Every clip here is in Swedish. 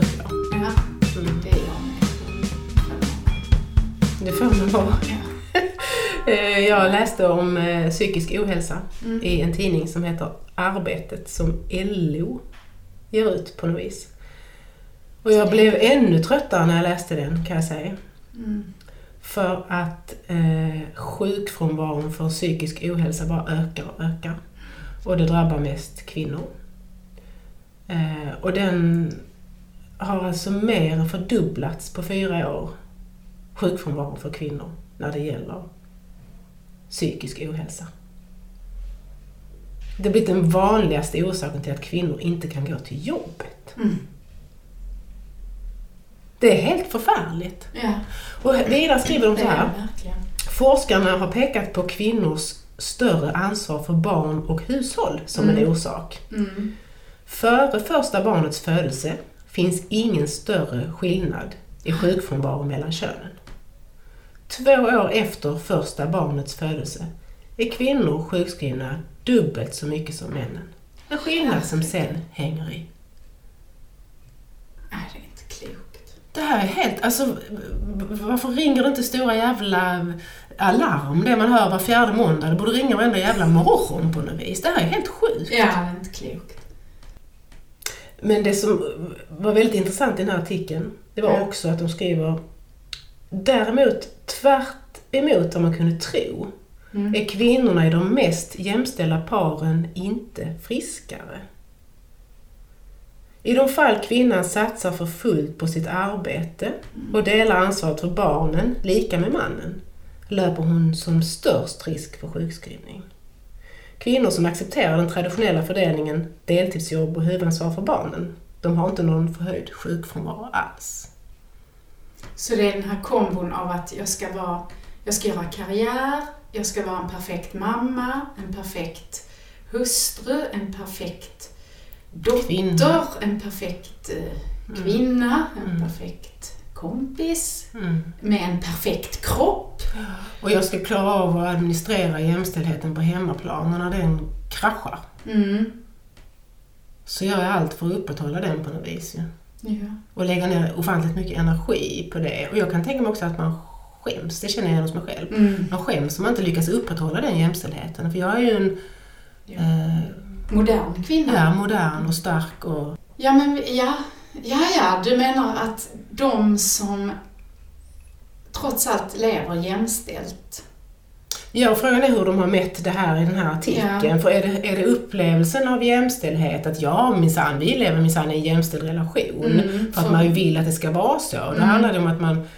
trött idag. Ja, Mm. det är jag med. Det får man vara. Ja. Eh, Jag läste om eh, psykisk ohälsa Mm. i en tidning som heter Arbetet som LO ger ut på något vis. Och jag blev ännu tröttare när jag läste den kan jag säga. Mm. För att eh, sjukfrånvaron för psykisk ohälsa bara ökar och ökar. Och det drabbar mest kvinnor. Eh, och den har alltså mer än fördubblats på fyra år, sjukfrånvaron för kvinnor, när det gäller psykisk ohälsa. Det har blivit den vanligaste orsaken till att kvinnor inte kan gå till jobbet. Mm. Det är helt förfärligt. Ja, Och vidare skriver de så är här. Forskarna har pekat på kvinnors större ansvar för barn och hushåll som en Mm. orsak. Mm. Före första barnets födelse finns ingen större skillnad i sjukfrånvaro mellan könen. Två år efter första barnets födelse är kvinnor sjukskrivna dubbelt så mycket som männen. En skillnad som sen hänger i. Nej, det är inte klokt. Det här är helt, alltså varför ringer det inte stora jävla alarm det man hör var fjärde måndag? Det borde ringa varenda jävla morgon på något vis. Det här är helt sjukt. Ja, det är inte klokt. Men det som var väldigt intressant i den här artikeln, det var Ja. också att de skriver Däremot, tvärt emot vad man kunde tro, Mm. är kvinnorna i de mest jämställda paren inte friskare. I de fall kvinnan satsar för fullt på sitt arbete och delar ansvaret för barnen lika med mannen löper hon som störst risk för sjukskrivning. Kvinnor som accepterar den traditionella fördelningen deltidsjobb och huvudansvar för barnen, de har inte någon förhöjd sjukfrånvaro alls. Så det är den här kombon av att jag ska, vara, jag ska göra karriär, jag ska vara en perfekt mamma, en perfekt hustru, en perfekt dotter, Kvinna. en perfekt eh, kvinna, en Mm. perfekt kompis, Mm. med en perfekt kropp. Och jag ska klara av att administrera jämställdheten på hemmaplan och när den kraschar Mm. så gör jag allt för att upprätthålla den på något vis. ju. Ja. Och lägga ner ofantligt mycket energi på det. Och jag kan tänka mig också att man skäms, det känner jag hos mig själv. Mm. Man skäms om man inte lyckas upprätthålla den jämställdheten. För jag är ju en Ja. eh, Modern kvinna. ja, modern och stark och... Ja, men ja, ja, ja, du menar att de som trots allt lever jämställt. Ja, frågan är hur de har mätt det här i den här artikeln. Ja. För är det, är det upplevelsen av jämställdhet, att ja minsann, vi lever minsann i en jämställd relation. Mm, För att man ju vill att det ska vara så. Då Mm. handlar det om att man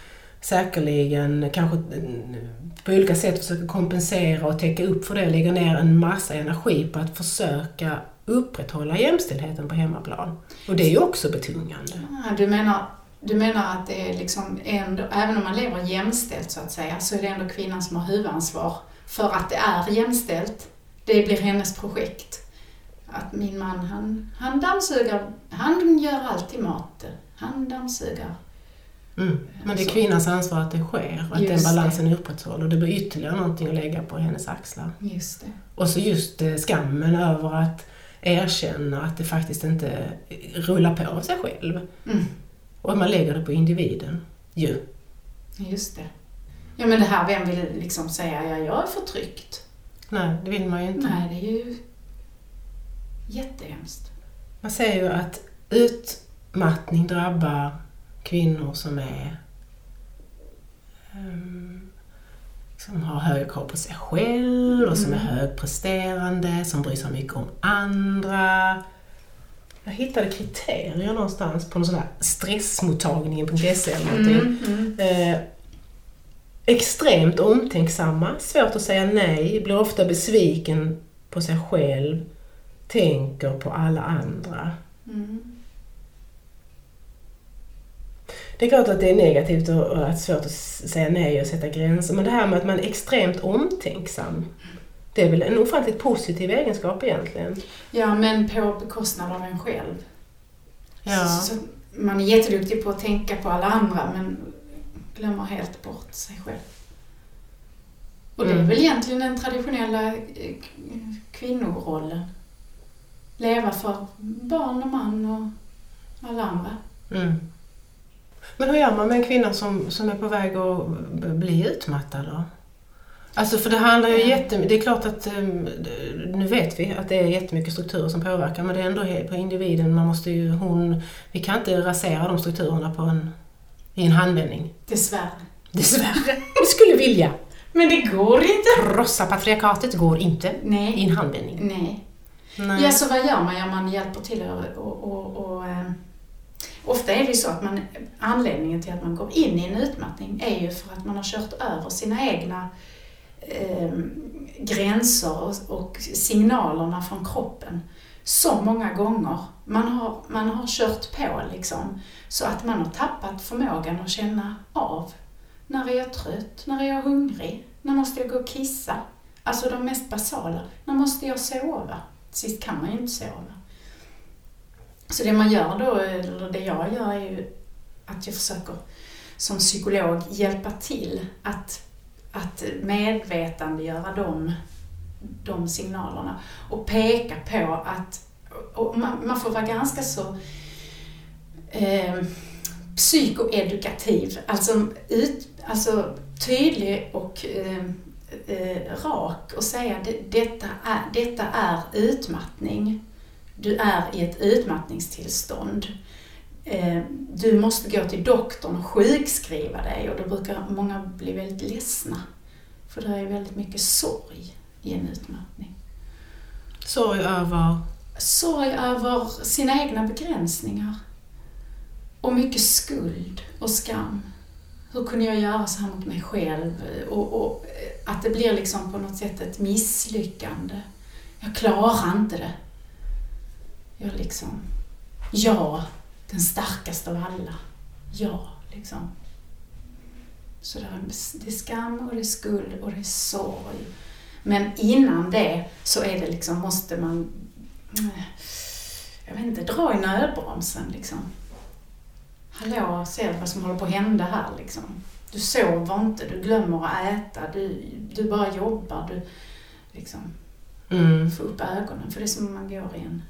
säkerligen kanske mm, på olika sätt försöker kompensera och täcka upp för det och lägga ner en massa energi på att försöka upprätthålla jämställdheten på hemmaplan. Och det är ju också betungande. Ah, Du menar, du menar att det är liksom ändå, även om man lever jämställt så att säga, så är det ändå kvinnan som har huvudansvar för att det är jämställt. Det blir hennes projekt. Att min man, han, han dammsuger, han gör alltid mat. Han dammsuger. Mm. Men det är kvinnans ansvar att det sker och att Just den balansen är upprätthållen. Och det blir ytterligare någonting att lägga på hennes axlar. Just det. Och så just eh, skammen över att erkänna att det faktiskt inte rullar på av sig själv. Mm. Och att man lägger det på individen. Ju. Just det. Ja men det här, vem vill liksom säga ja, jag är förtryckt? Nej, det vill man ju inte. Nej, det är ju jättehemskt. Man säger ju att utmattning drabbar kvinnor som är ehm, som har höga krav på sig själv och som är Mm. högpresterande, som bryr sig mycket om andra. Jag hittade kriterier någonstans på någon sån här stressmottagningen.se eller någonting. Mm, mm. Eh, extremt omtänksamma, svårt att säga nej, blir ofta besviken på sig själv, tänker på alla andra. Mm. Det är klart att det är negativt och och att svårt att säga nej och sätta gränser, men det här med att man är extremt omtänksam, det är väl en ofantligt positiv egenskap egentligen? Ja, men på bekostnad av en själv. Ja. Så man är jätteduktig på att tänka på alla andra men glömmer helt bort sig själv. Och det är Mm. väl egentligen den traditionella eh, kvinnorollen. Leva för barn och man och alla andra. Mm. Men hur gör man med en kvinna som, som är på väg att bli utmattad då? Alltså för det handlar ju jättemycket, det är klart att um, nu vet vi att det är jättemycket strukturer som påverkar men det är ändå på individen, man måste ju, hon, vi kan inte rasera de strukturerna på en, i en handvändning. Dessvärre. Dessvärre. Vi skulle vilja. Men det går inte. Krossa patriarkatet går inte Nej. i en handvändning. Nej. Nej. Ja, så vad gör man? Ja, man hjälper till och, och, och, och Ofta är det ju så att man, anledningen till att man går in i en utmattning är ju för att man har kört över sina egna eh, gränser och, signalerna från kroppen så många gånger. Man har, man har kört på liksom, så att man har tappat förmågan att känna av. När är jag trött? När är jag hungrig? När måste jag gå och kissa? Alltså de mest basala. När måste jag sova? Sist kan man ju inte sova. Så det man gör då, eller det jag gör är ju att jag försöker som psykolog hjälpa till att, att medvetandegöra de, de signalerna och peka på att och man, man får vara ganska så eh, psykoedukativ, alltså, ut, alltså tydlig och eh, eh, rak och säga att detta, är, detta är utmattning. Du är i ett utmattningstillstånd. Eh, du måste gå till doktorn och sjukskriva dig och då brukar många bli väldigt ledsna. För det är väldigt mycket sorg i en utmattning. Sorg över? Sorg över sina egna begränsningar. Och mycket skuld och skam. Hur kunde jag göra så här mot mig själv? Och, och att det blir liksom på något sätt ett misslyckande. Jag klarar inte det. Jag liksom, jag, den starkaste av alla. Jag, liksom. Så det är skam och det är skuld och det är sorg. Men innan det så är det liksom, måste man, jag vet inte, dra i nödbromsen liksom. Hallå, ser du vad som håller på att hända här liksom? Du sover inte, du glömmer att äta, du, du bara jobbar, du liksom Mm. får upp ögonen för det är som om man går i en...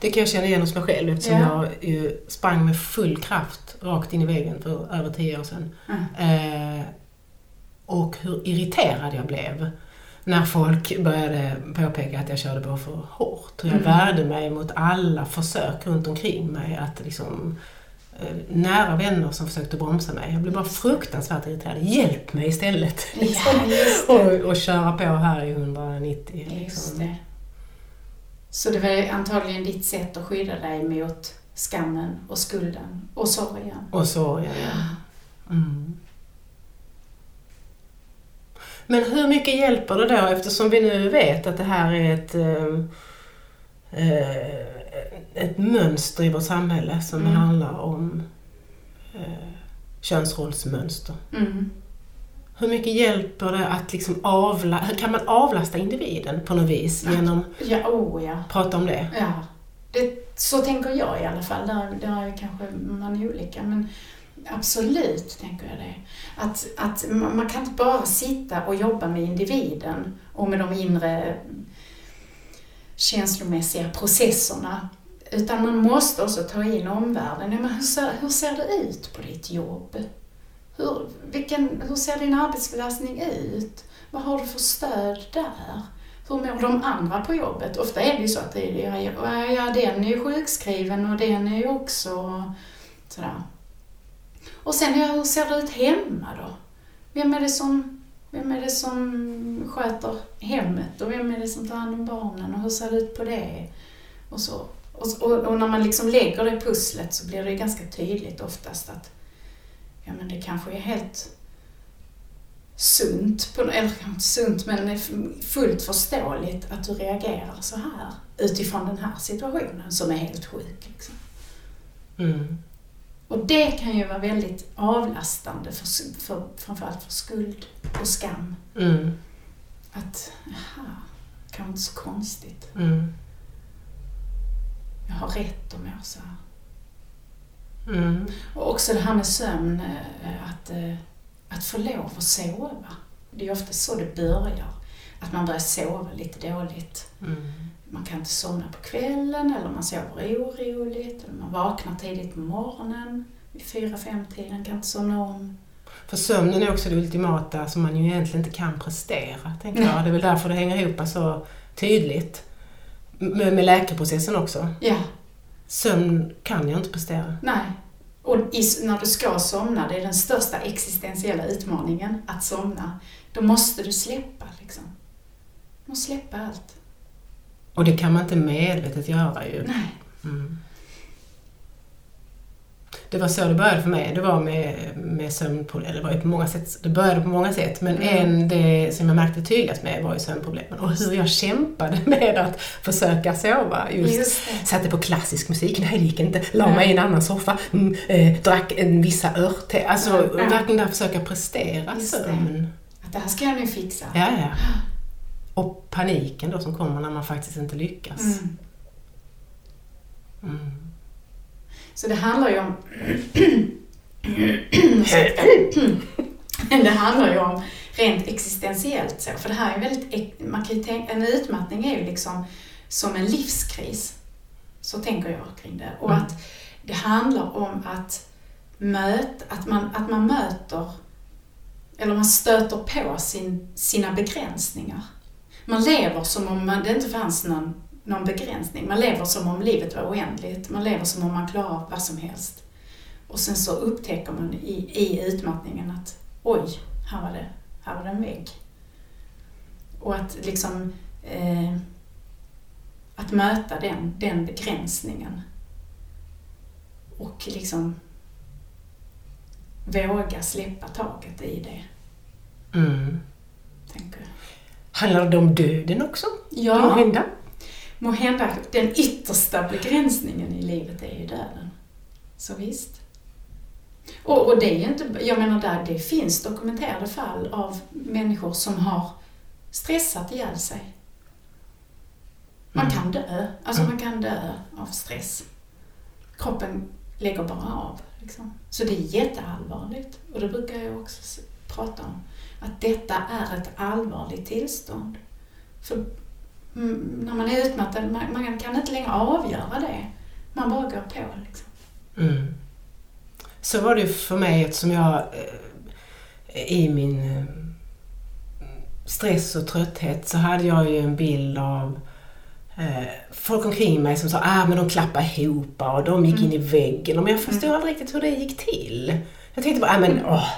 Det kan jag känna igen hos mig själv eftersom Ja. jag ju sprang med full kraft rakt in i väggen för över tio år sedan. Mm. Eh, och hur irriterad jag blev när folk började påpeka att jag körde på för hårt. Och jag Mm. värde mig mot alla försök runt omkring mig att liksom eh, nära vänner som försökte bromsa mig. Jag blev bara fruktansvärt irriterad. Hjälp mig istället! Liksom. Ja, och, och köra på här i 190. Just Liksom. Så det var antagligen ditt sätt att skydda dig mot skammen och skulden och sorgen. Och sorgen, ja. Mm. Men hur mycket hjälper det då eftersom vi nu vet att det här är ett, eh, eh, ett mönster i vårt samhälle som Mm. handlar om eh, könsrollsmönster. Mm. Hur mycket hjälper det att liksom avla, kan man avlasta individen på något vis genom Ja, oh ja. att prata om det? ja. Det, så tänker jag i alla fall. Där, där är kanske man olika. Men absolut tänker jag det. Att, att man kan inte bara sitta och jobba med individen och med de inre känslomässiga processerna. Utan man måste också ta in omvärlden. Men hur, ser, hur ser det ut på ditt jobb? Hur, vilken, hur ser din arbetsbelastning ut? Vad har du för stöd där? Hur mår de andra på jobbet? Ofta är det ju så att det är, ja, ja, den är ju sjukskriven och den är ju också sådär. Och sen, ja, hur ser det ut hemma då? Vem är det som, vem är det som sköter hemmet och vem är det som tar hand om barnen och hur ser det ut på det? Och, så. och, och, och när man liksom lägger det pusslet så blir det ganska tydligt oftast att ja, men det kanske är helt sunt, på, eller inte sunt, men fullt förståeligt att du reagerar så här utifrån den här situationen som är helt sjuk. Liksom. Mm. Och det kan ju vara väldigt avlastande, för, för, framförallt för skuld och skam. Mm. Att, jaha, kanske inte så konstigt. Mm. Jag har rätt att må så här. Mm. Och också det här med sömn, eh, att, eh, att få lov att sova. Det är ofta så det börjar. att man börjar sova lite dåligt. Mm. Man kan inte somna på kvällen eller man sover oroligt eller man vaknar tidigt på morgonen vid fyra, fem tiden kan inte somna om. För sömnen är också det ultimata som man ju egentligen inte kan prestera, tänker jag. Det är väl därför det hänger ihop så tydligt. Med, med läkeprocessen också. Ja, Sömn kan jag inte prestera. nej. Och när du ska somna, det är den största existentiella utmaningen, att somna, då måste du släppa liksom. Du måste släppa allt. Och det kan man inte medvetet göra ju. Nej. Mm. Det var så det började för mig. Det var med, med sömnproblem. Det var på många sätt, det började på många sätt. Men Mm. en det som jag märkte tydligast med var ju sömnproblemen. Och hur jag kämpade med att försöka sova. Just, Just det. Satte på klassisk musik, nej det gick inte. La mig Nej. i en annan soffa, mm, eh, drack en vissa örtte. Alltså Ja, verkligen där försöka prestera Just det. sömn. Att det här ska jag nu fixa. Ja, ja. Och paniken då som kommer när man faktiskt inte lyckas. Mm. Mm. Så det handlar ju om... Det handlar ju om rent existentiellt så. För det här är väldigt... Man kan ju tänka, en utmattning är ju liksom som en livskris. Så tänker jag kring det. Och Mm. att det handlar om att, möta, att, man, att man möter eller man stöter på sin, sina begränsningar. Man lever som om man, det inte fanns någon, någon begränsning. Man lever som om livet var oändligt. Man lever som om man klarar vad som helst. Och sen så upptäcker man i, i utmattningen att oj, här var det, här var det en vägg. Och att liksom eh, att möta den, den begränsningen. Och liksom våga släppa taget i det, Mm. tänker. Handlar det om döden också? Ja, Måhända? Må hända den yttersta begränsningen i livet är ju döden. Så visst. Och, och det är ju inte, jag menar där, det finns dokumenterade fall av människor som har stressat ihjäl sig. Man Mm. kan dö, alltså man kan dö av stress. Kroppen lägger bara av. Liksom. Så det är jätteallvarligt. Och det brukar jag också prata om. Att detta är ett allvarligt tillstånd. För när man är utmattad, man, man kan inte längre avgöra det. Man bara går på liksom. Mm. Så var det för mig eftersom jag eh, i min eh, stress och trötthet så hade jag ju en bild av eh, folk omkring mig som sa ah, men de klappade ihop och de gick in i väggen. Men jag förstod aldrig riktigt hur det gick till. Jag tänkte bara, ah, men åh,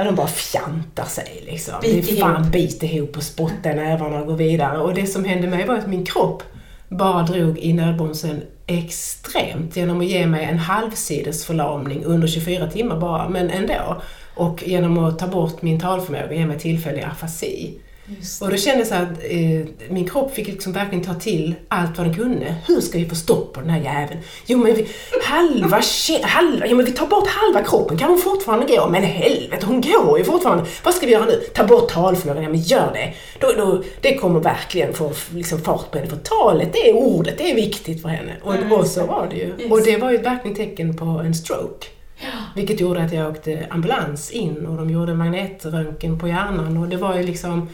ja, de bara fjantar sig liksom. Bit det är fan ihop. bit ihop och spotta i nävarna och gå vidare. Och det som hände mig var att min kropp bara drog i nödbromsen extremt genom att ge mig en halvsides förlamning under 24 timmar bara, men ändå. Och genom att ta bort min talförmåga ge mig tillfällig afasi. Just Och då kände jag så att eh, min kropp fick liksom verkligen ta till allt vad den kunde. Hur ska vi få stopp på den här jäveln? Jo men vi, halva, halva, jo men vi tar bort halva kroppen, kan hon fortfarande gå? Men helvete, hon går ju fortfarande. Vad ska vi göra nu? Ta bort talförmågan, ja men gör det. Då, då, det kommer verkligen få liksom, fart på henne. För talet, det är ordet, det är viktigt för henne. Och, Mm, och så var det ju. Yes. Och det var ju ett verkligen tecken på en stroke. Ja. Vilket gjorde att jag åkte ambulans in och de gjorde magnetröntgen på hjärnan och det var ju liksom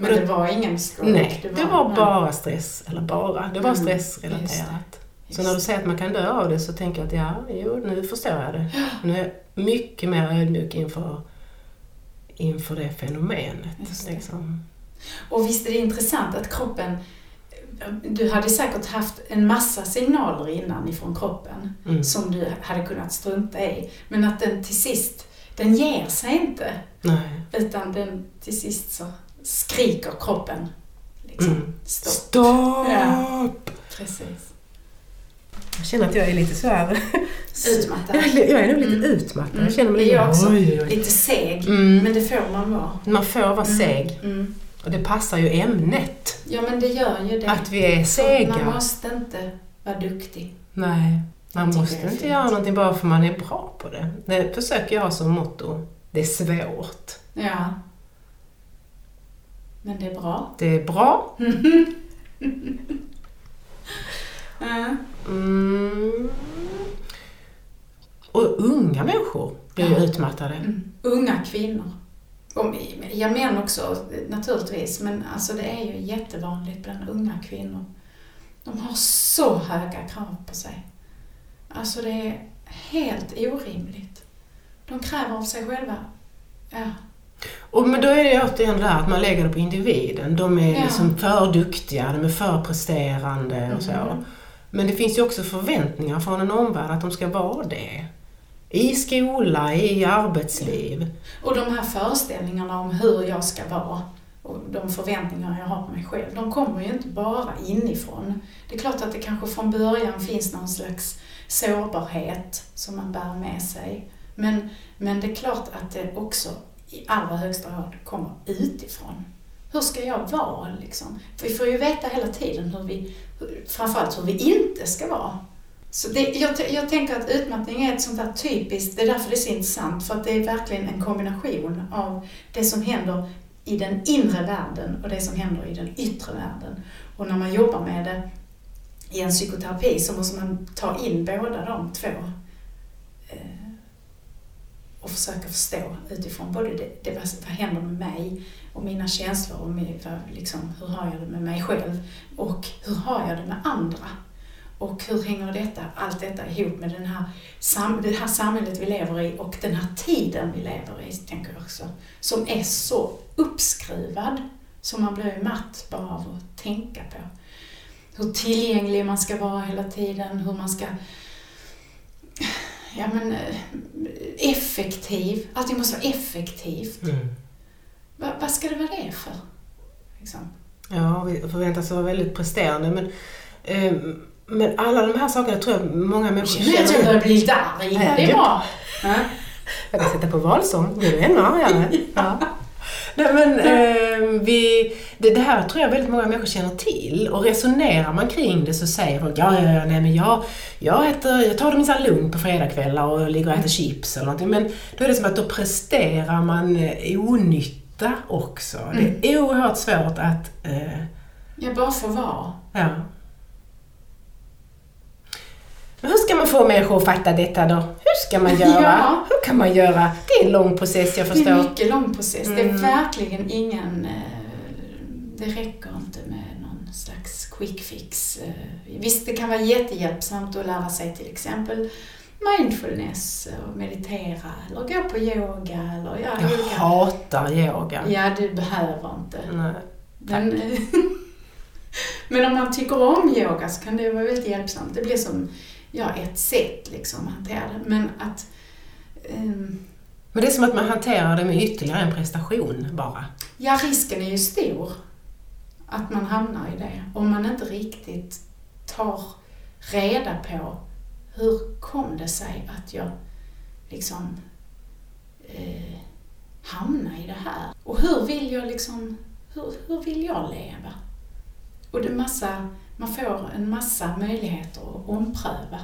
Men det var ingen stroke? Nej, det var nej. bara stress, eller bara, det var Mm, stressrelaterat. just Så när du säger att man kan dö av det så tänker jag att ja, jo, nu förstår jag det. Nu är jag mycket mer ödmjuk inför, inför det fenomenet. Det. Liksom. Och visst är det intressant att kroppen du hade säkert haft en massa signaler innan ifrån kroppen Mm. som du hade kunnat strunta i. Men att den till sist, den ger sig inte. Nej. Utan den till sist så skriker kroppen. Liksom, Mm. stopp. Stopp! Ja. Precis. Jag känner att jag är lite så här... Utmattad. Jag, är- jag är nog lite Mm. utmattad. Mm. Jag känner mig lite... jag också. Oj, oj. Lite seg. Mm. Men det får man vara. Man får vara seg. Mm. Och det passar ju ämnet. Ja men det gör ju det. Att vi är Man sega. måste inte vara duktig. Nej, man måste inte göra någonting bara för man är bra på det. Det försöker jag ha som motto. Det är svårt. Ja. Men det är bra. Det är bra. Mm. Och unga människor blir ju Ja. utmattade. Mm. Unga kvinnor. Och, ja, män också naturligtvis, men alltså det är ju jättevanligt bland unga kvinnor. De har så höga krav på sig. Alltså det är helt orimligt. De kräver av sig själva. Ja. Och men då är det återigen det här att man lägger det på individen. De är Ja. liksom för duktiga, de är för presterande och så. Mhm. Men det finns ju också förväntningar från en omvärld att de ska vara det. I skola, i arbetsliv. Och de här föreställningarna om hur jag ska vara och de förväntningar jag har på mig själv, de kommer ju inte bara inifrån. Det är klart att det kanske från början finns någon slags sårbarhet som man bär med sig. Men, men det är klart att det också i allra högsta grad kommer utifrån. Hur ska jag vara liksom? För vi får ju veta hela tiden hur vi, framförallt hur vi inte ska vara. Så det, jag, jag tänker att utmattning är ett sånt där typiskt, det är därför det är så intressant, för att det är verkligen en kombination av det som händer i den inre världen och det som händer i den yttre världen. Och när man jobbar med det i en psykoterapi så måste man ta in båda de två eh, och försöka förstå utifrån både det, det vad, vad händer med mig och mina känslor och med, vad, liksom, hur har jag det med mig själv och hur har jag det med andra. Och hur hänger detta, allt detta ihop med den här, sam, det här samhället vi lever i och den här tiden vi lever i, tänker jag också. Som är så uppskruvad, så man blir ju matt bara av att tänka på. Hur tillgänglig man ska vara hela tiden, hur man ska ja, men, eh, effektiv. Allting måste vara effektivt. Mm. Va, vad ska det vara det för? Liksom. Ja, vi förväntas vara väldigt presterande. Men, eh, men alla de här sakerna tror jag många människor Känner att jag börjar bli lite arg. Det är bra. Ja. Jag kan sätta på valsång, blir du ännu argare? Ja. Nej, men, eh, vi, det, det här tror jag väldigt många människor känner till och resonerar man kring det så säger folk ja, ja, ja, nej men jag, jag, äter, jag tar det minsann lugnt på fredagskvällar och ligger och äter chips eller någonting. Men då är det som att då presterar man eh, onytta också. Det är oerhört svårt att eh, Jag bara får vara. Ja. Men hur ska man få människor att fatta detta då? Ska man göra? Ja. Hur kan man göra? Det är en lång process, jag Det är förstår. en mycket lång process. Det är Mm. verkligen ingen... eh, Det räcker inte med någon slags quick fix. eh. Visst, det kan vara jättehjälpsamt att lära sig till exempel mindfulness och meditera eller gå på yoga eller ja, Jag olika. hatar yoga. Ja, du behöver inte. Nej. Men, men om man tycker om yoga så kan det vara väldigt hjälpsamt. Det blir som ja, ett sätt liksom att hantera det. Men att... ehm, Men det är som att man hanterar det med ytterligare en prestation bara. ja, risken är ju stor att man hamnar i det. Om man inte riktigt tar reda på hur kom det sig att jag liksom eh, hamnade i det här? Och hur vill jag liksom, hur, hur vill jag leva? Och det är massa, man får en massa möjligheter att ompröva.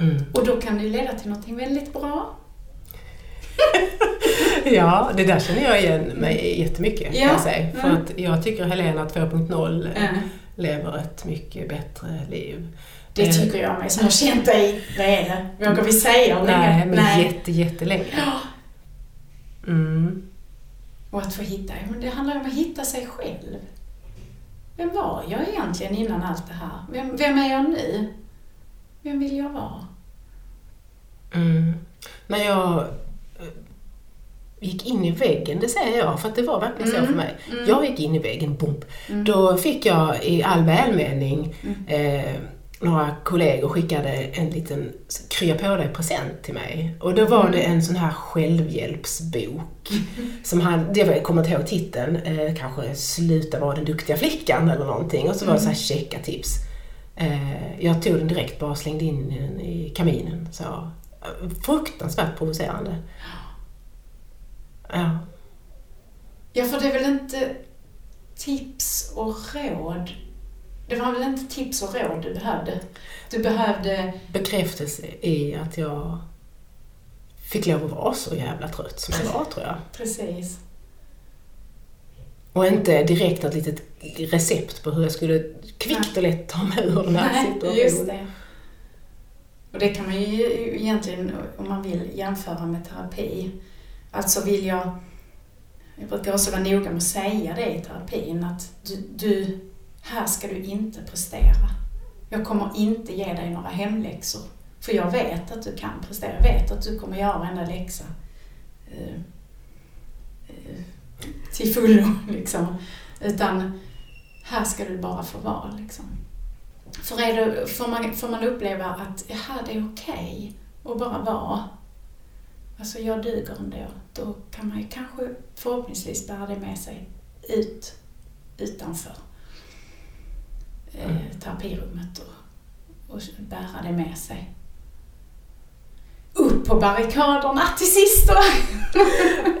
Mm. Och då kan det leda till någonting väldigt bra. Ja, det där känner jag igen mig jättemycket kan Ja. jag säga. För Mm. att jag tycker Helena 2.0 eh, Eh, lever ett mycket bättre liv. Det Eh, tycker jag med som har känt dig. Vad är det? Vågar vi säga Nej, men jätte, jättelänge. Ja. Mm. Och att få hitta, det handlar om att hitta sig själv. Vem var jag egentligen innan allt det här? Vem, vem är jag nu? Vem vill jag vara? Mm. När jag eh, gick in i väggen, det säger jag, för att det var verkligen så Mm. för mig. Mm. Jag gick in i väggen, bump. Mm. Då fick jag i all välmening Mm. eh, några kollegor skickade en liten krya på dig present till mig. Och då var Mm. det en sån här självhjälpsbok. Som han, jag kommer inte ihåg titeln, eh, kanske Sluta vara den duktiga flickan eller någonting. Och så var det så här checka tips. Eh, jag tog den direkt bara slängde in den i kaminen. Så, eh, fruktansvärt provocerande. Ja. Ja, för det är väl inte tips och råd. Det var väl inte tips och råd du behövde? Du behövde... Bekräftelse i att jag fick lov att vara så jävla trött som jag var tror jag. Precis. Och inte direkt något litet recept på hur jag skulle kvickt och lätt ta mig ur den här Nej, situationen. just det. Och det kan man ju egentligen, om man vill jämföra med terapi. Alltså vill jag jag brukar också vara noga med att säga det i terapin att du, du, här ska du inte prestera. Jag kommer inte ge dig några hemläxor. För jag vet att du kan prestera. Jag vet att du kommer göra varenda läxa Uh, uh, till fullo. Liksom. Utan här ska du bara få vara. Liksom. För är det, får, man, får man uppleva att här det är okej okay att bara vara. Alltså jag duger ändå. Då kan man ju kanske förhoppningsvis bära det med sig ut utanför eh, terapirummet och, och bära det med sig. Upp på barrikaderna till sist då!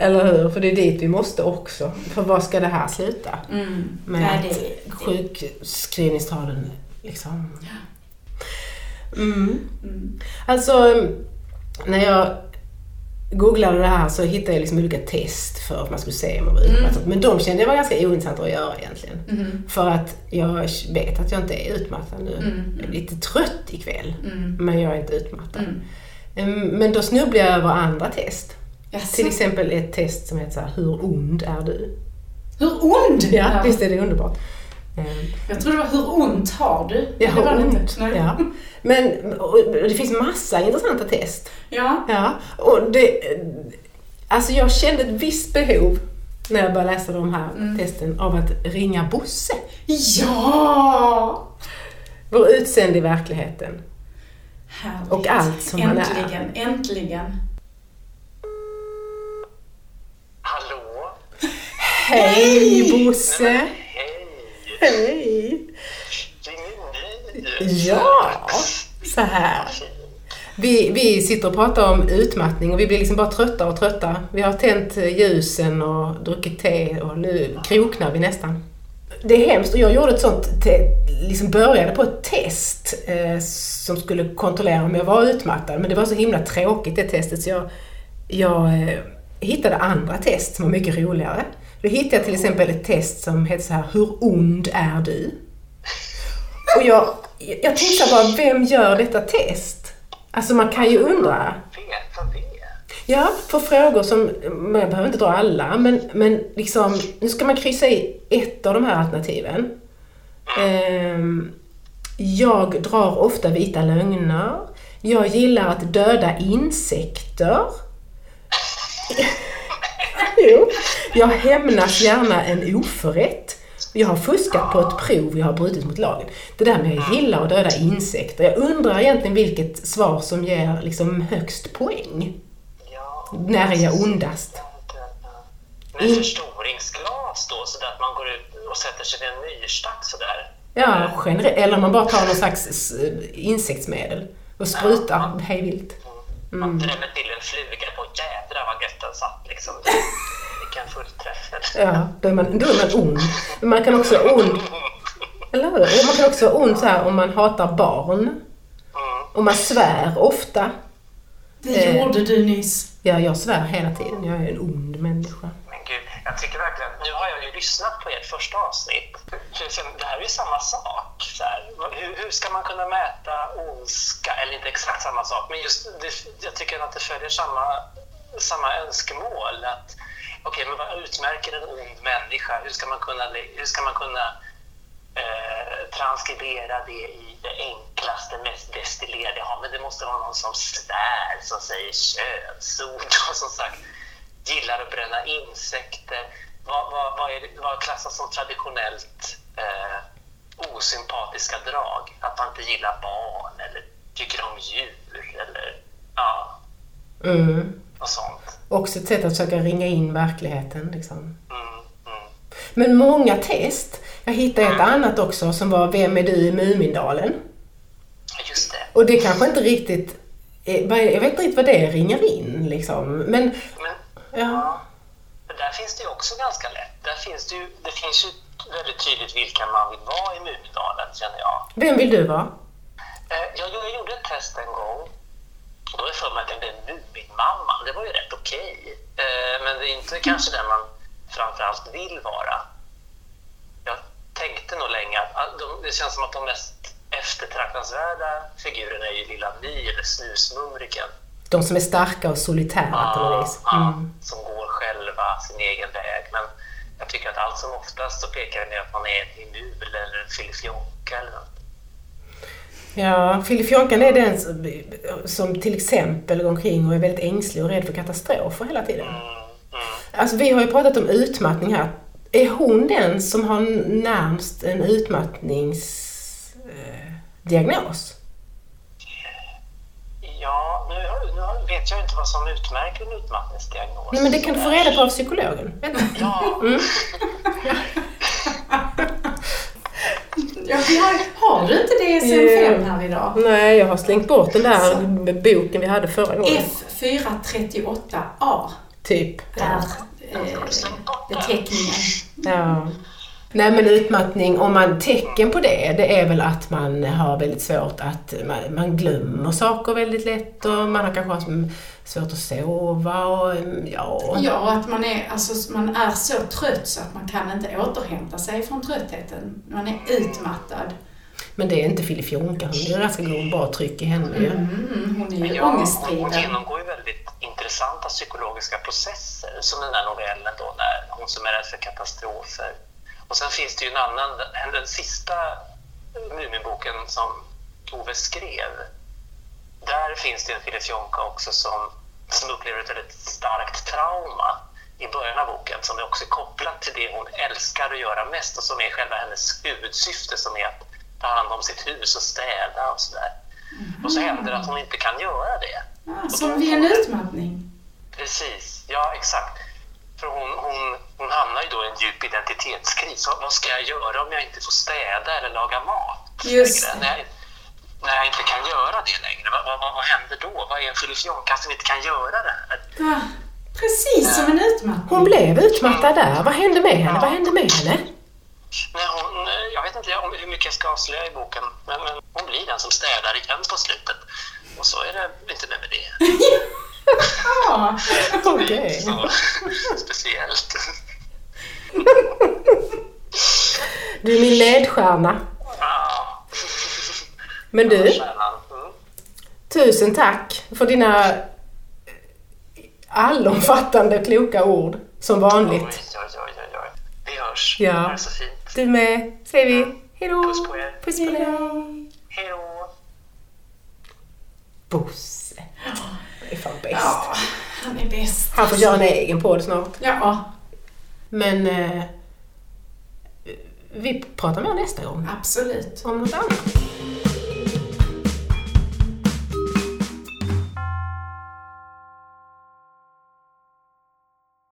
Eller hur? För det är dit vi måste också. För vad ska det här sluta? Mm. Med Ja, att det- sjukskrivningstalen liksom... Mm. Mm. Alltså, när jag googlade det här så hittade jag liksom olika test för att man skulle se om man var utmattad. Men de kände jag var ganska ointressanta att göra egentligen. Mm. För att jag vet att jag inte är utmattad nu. Mm. Jag är lite trött ikväll, Mm. men jag är inte utmattad. Mm. Mm, Men då snubblade jag över andra test. Jaså? Till exempel ett test som heter så här, Hur ond är du? Hur ond? Ja, visst är det underbart? Ehm, Jag trodde det var hur ont har du? Jag det var det ont. inte. Ja. Men det finns massa intressanta test. Ja. Ja, och det, alltså jag kände ett visst behov när jag började läsa de här Mm. testen av att ringa Bosse. Ja! Vår utsände i verkligheten. Härligt. Och allt som han är. äntligen, Äntligen, Hallå? Hej Bosse! Hej! Ja, så här. Vi, vi sitter och pratar om utmattning och vi blir liksom bara trötta och trötta. Vi har tänt ljusen och druckit te och nu kroknar vi nästan. Det är hemskt och jag gjorde ett sånt, te, liksom började på ett test eh, som skulle kontrollera om jag var utmattad. Men det var så himla tråkigt det testet så jag, jag eh, hittade andra test som var mycket roligare. Då hittade jag till exempel ett test som heter så här, Hur ond är du? Och jag, jag tänkte bara, vem gör detta test? Alltså man kan ju undra. Vet vad det är? Ja, för frågor som, man behöver inte dra alla, men, men liksom, nu ska man kryssa i ett av de här alternativen. Um, jag drar ofta vita lögner. Jag gillar att döda insekter. jo. Jag hämnas gärna en oförrätt. Jag har fuskat på ett prov, jag har brutit mot lagen. Det där med att gilla att döda insekter. Jag undrar egentligen vilket svar som ger liksom högst poäng. Ja. När är jag ondast? Med förstoringsglas då, så att man går ut och sätter sig vid en myrstack sådär. Ja, generellt. Eller man bara tar någon slags s- insektsmedel och sprutar hej vilt. Man drämmer till en fluga på jädra vad gött den satt liksom. Vilken fullträff. Ja, då är man, då är man ond. Men man kan också vara ond, eller hur? Man kan också vara ond så här om man hatar barn. Mm. Och man svär ofta. det Eh. gjorde du nyss. Ja, jag svär hela tiden. Jag är en ond människa. Men gud, jag tycker verkligen, nu har jag ju lyssnat på ert första avsnitt. För sen- Det här är ju samma sak. Så här. Hur, hur ska man kunna mäta ondska? Eller inte exakt samma sak, men just det, jag tycker att det följer samma, samma önskemål. Att, Okej, men vad utmärker en ond människa? Hur ska man kunna, hur ska man kunna eh, transkribera det i det enklaste, mest destillerade? Ja, men det måste vara någon som svär, som säger könsord och som sagt gillar att bränna insekter. Vad, vad, vad, är vad klassas som traditionellt eh, osympatiska drag? Att man inte gillar barn eller tycker om djur eller ja, Mm och sånt. Också ett sätt att försöka ringa in verkligheten. Liksom. Mm, mm. Men många test. Jag hittade ett annat också som var Vem är du i Mumindalen? Just det. Och det kanske inte riktigt... Jag vet inte riktigt vad det ringer in liksom. Men Men ja. Ja, men där finns det ju också ganska lätt. Där finns det, ju, det finns ju väldigt tydligt vilka man vill vara i Mumindalen, känner jag. Vem vill du vara? Eh, Jag, jag gjorde ett test en gång. Då jag för mig att jag blev Muminmamman. Det var ju rätt okej. Eh, Men det är inte kanske den man framförallt vill vara. Jag tänkte nog länge att de, det känns som att de mest eftertraktansvärda figurerna är ju Lilla My eller Snusmumriken. De som är starka och solitära på något vis. ja, Mm. som går själva, sin egen väg. Men jag tycker att allt som oftast så pekar det ner att man är en himul eller en filifjonka eller något. Ja, filifjonkan är den som, till exempel går omkring och är väldigt ängslig och rädd för katastrofer hela tiden. Alltså vi har ju pratat om utmattning här. Är hon den som har närmst en utmattningsdiagnos? Ja, nu, nu vet jag inte vad som utmärker en utmattningsdiagnos. Nej, men det kan du få reda på av psykologen. Vänta. Ja, Mm. Ja, vi har, har du inte DSM-5 här idag? Nej, jag har slängt bort den där boken vi hade förra gången. F438A Typ. är eh, beteckningen. Ja. Nej men utmattning, om man tecken på det, det är väl att man har väldigt svårt att, man, man glömmer saker väldigt lätt och man har kanske svårt att sova och ja. Ja, att man är, alltså, man är så trött så att man kan inte återhämta sig från tröttheten. Man är utmattad. Men det är inte filifjonka, hon är ganska god, bra tryck i henne ju. Mm, hon är ju Ja, hon ångestdriven. genomgår ju väldigt intressanta psykologiska processer, som den här novellen då, när hon som är rädd för katastrofer. Och sen finns det ju en annan, den, den sista Muminboken som Ove skrev, där finns det en filifjonka också som, som upplever ett väldigt starkt trauma i början av boken, som är också kopplat till det hon älskar att göra mest och som är själva hennes huvudsyfte, som är att ta hand om sitt hus och städa och sådär. Och så händer det att hon inte kan göra det. Ja, som vid en utmattning. Precis, ja exakt. För hon, hon, hon hamnar ju då i en djup identitetskris. Vad, vad ska jag göra om jag inte får städa eller laga mat? Just det. När, jag, när jag inte kan göra det längre, vad, vad, vad, händer då? Vad är en filifjonka som inte kan göra det här? Ja, precis som en utmattning. Hon blev utmattad där, vad hände med henne? Vad hände med henne? Nej, hon, jag vet inte om hur mycket jag ska avslöja i boken, men, men hon blir den som städar igen på slutet. Och så är det inte mer med det. Ja, Okej. Så speciellt. Du är min ledstjärna. Ja. Men du. Mm. tusen tack för dina allomfattande kloka ord, som vanligt. oj, oj, oj, oj. Vi hörs. Ja. Ha det så fint. Du med, säger vi. Hejdå! Puss på er. Puss på dig! Hej då. Bosse. Han är fan bäst. ja, han är bäst. Han får göra en egen podd snart. Ja, Men eh, vi pratar mer nästa gång absolut. om något annat.